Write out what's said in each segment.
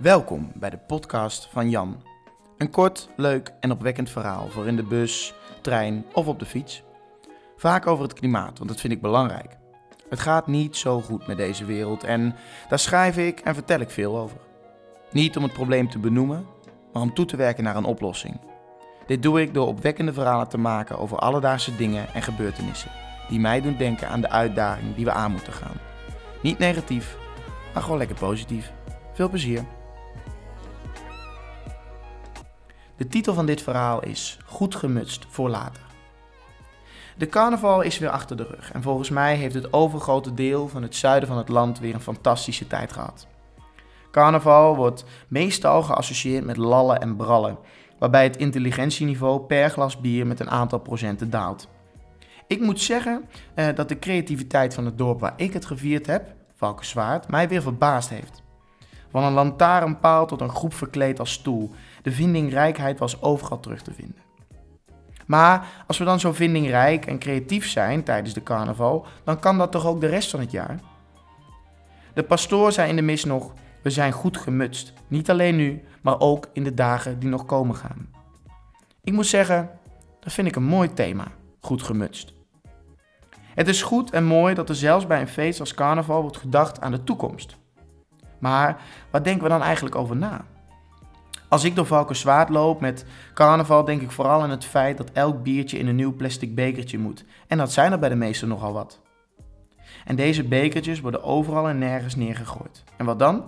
Welkom bij de podcast van Jan. Een kort, leuk en opwekkend verhaal voor in de bus, trein of op de fiets. Vaak over het klimaat, want dat vind ik belangrijk. Het gaat niet zo goed met deze wereld en daar schrijf ik en vertel ik veel over. Niet om het probleem te benoemen, maar om toe te werken naar een oplossing. Dit doe ik door opwekkende verhalen te maken over alledaagse dingen en gebeurtenissen die mij doen denken aan de uitdaging die we aan moeten gaan. Niet negatief, maar gewoon lekker positief. Veel plezier. De titel van dit verhaal is Goed gemutst voor later. De carnaval is weer achter de rug en volgens mij heeft het overgrote deel van het zuiden van het land weer een fantastische tijd gehad. Carnaval wordt meestal geassocieerd met lallen en brallen, waarbij het intelligentieniveau per glas bier met een aantal procenten daalt. Ik moet zeggen uh, dat de creativiteit van het dorp waar ik het gevierd heb, Valkenswaard, mij weer verbaasd heeft. Van een lantaarnpaal tot een groep verkleed als stoel. De vindingrijkheid was overal terug te vinden. Maar als we dan zo vindingrijk en creatief zijn tijdens de carnaval, dan kan dat toch ook de rest van het jaar? De pastoor zei in de mis nog: We zijn goed gemutst. Niet alleen nu, maar ook in de dagen die nog komen gaan. Ik moet zeggen, dat vind ik een mooi thema: goed gemutst. Het is goed en mooi dat er zelfs bij een feest als carnaval wordt gedacht aan de toekomst. Maar wat denken we dan eigenlijk over na? Als ik door Valkenswaard loop met carnaval, denk ik vooral aan het feit dat elk biertje in een nieuw plastic bekertje moet. En dat zijn er bij de meesten nogal wat. En deze bekertjes worden overal en nergens neergegooid. En wat dan?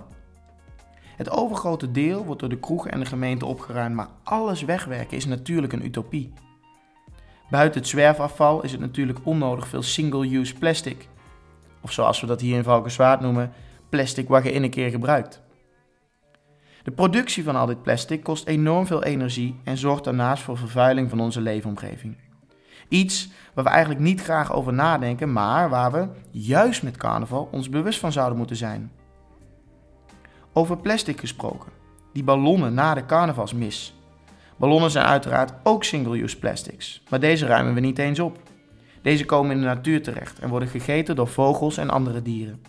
Het overgrote deel wordt door de kroegen en de gemeente opgeruimd, maar alles wegwerken is natuurlijk een utopie. Buiten het zwerfafval is het natuurlijk onnodig veel single-use plastic. Of zoals we dat hier in Valkenswaard noemen, plastic wat je in een keer gebruikt. De productie van al dit plastic kost enorm veel energie en zorgt daarnaast voor vervuiling van onze leefomgeving. Iets waar we eigenlijk niet graag over nadenken, maar waar we, juist met carnaval, ons bewust van zouden moeten zijn. Over plastic gesproken. Die ballonnen na de carnavalsmis. Ballonnen zijn uiteraard ook single-use plastics, maar deze ruimen we niet eens op. Deze komen in de natuur terecht en worden gegeten door vogels en andere dieren.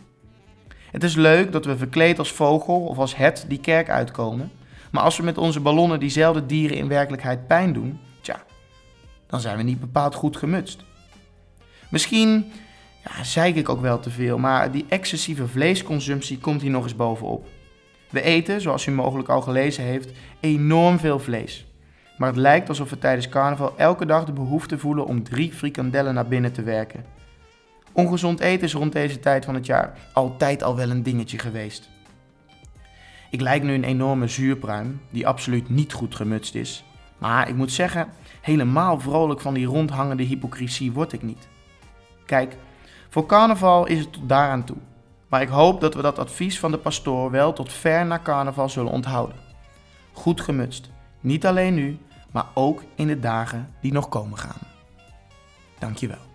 Het is leuk dat we verkleed als vogel of als het die kerk uitkomen, maar als we met onze ballonnen diezelfde dieren in werkelijkheid pijn doen, tja, dan zijn we niet bepaald goed gemutst. Misschien ja, zeik ik ook wel te veel, maar die excessieve vleesconsumptie komt hier nog eens bovenop. We eten, zoals u mogelijk al gelezen heeft, enorm veel vlees. Maar het lijkt alsof we tijdens carnaval elke dag de behoefte voelen om drie frikandellen naar binnen te werken. Ongezond eten is rond deze tijd van het jaar altijd al wel een dingetje geweest. Ik lijk nu een enorme zuurpruim, die absoluut niet goed gemutst is. Maar ik moet zeggen, helemaal vrolijk van die rondhangende hypocrisie word ik niet. Kijk, voor carnaval is het tot daaraan toe. Maar ik hoop dat we dat advies van de pastoor wel tot ver na carnaval zullen onthouden. Goed gemutst. Niet alleen nu, maar ook in de dagen die nog komen gaan. Dankjewel.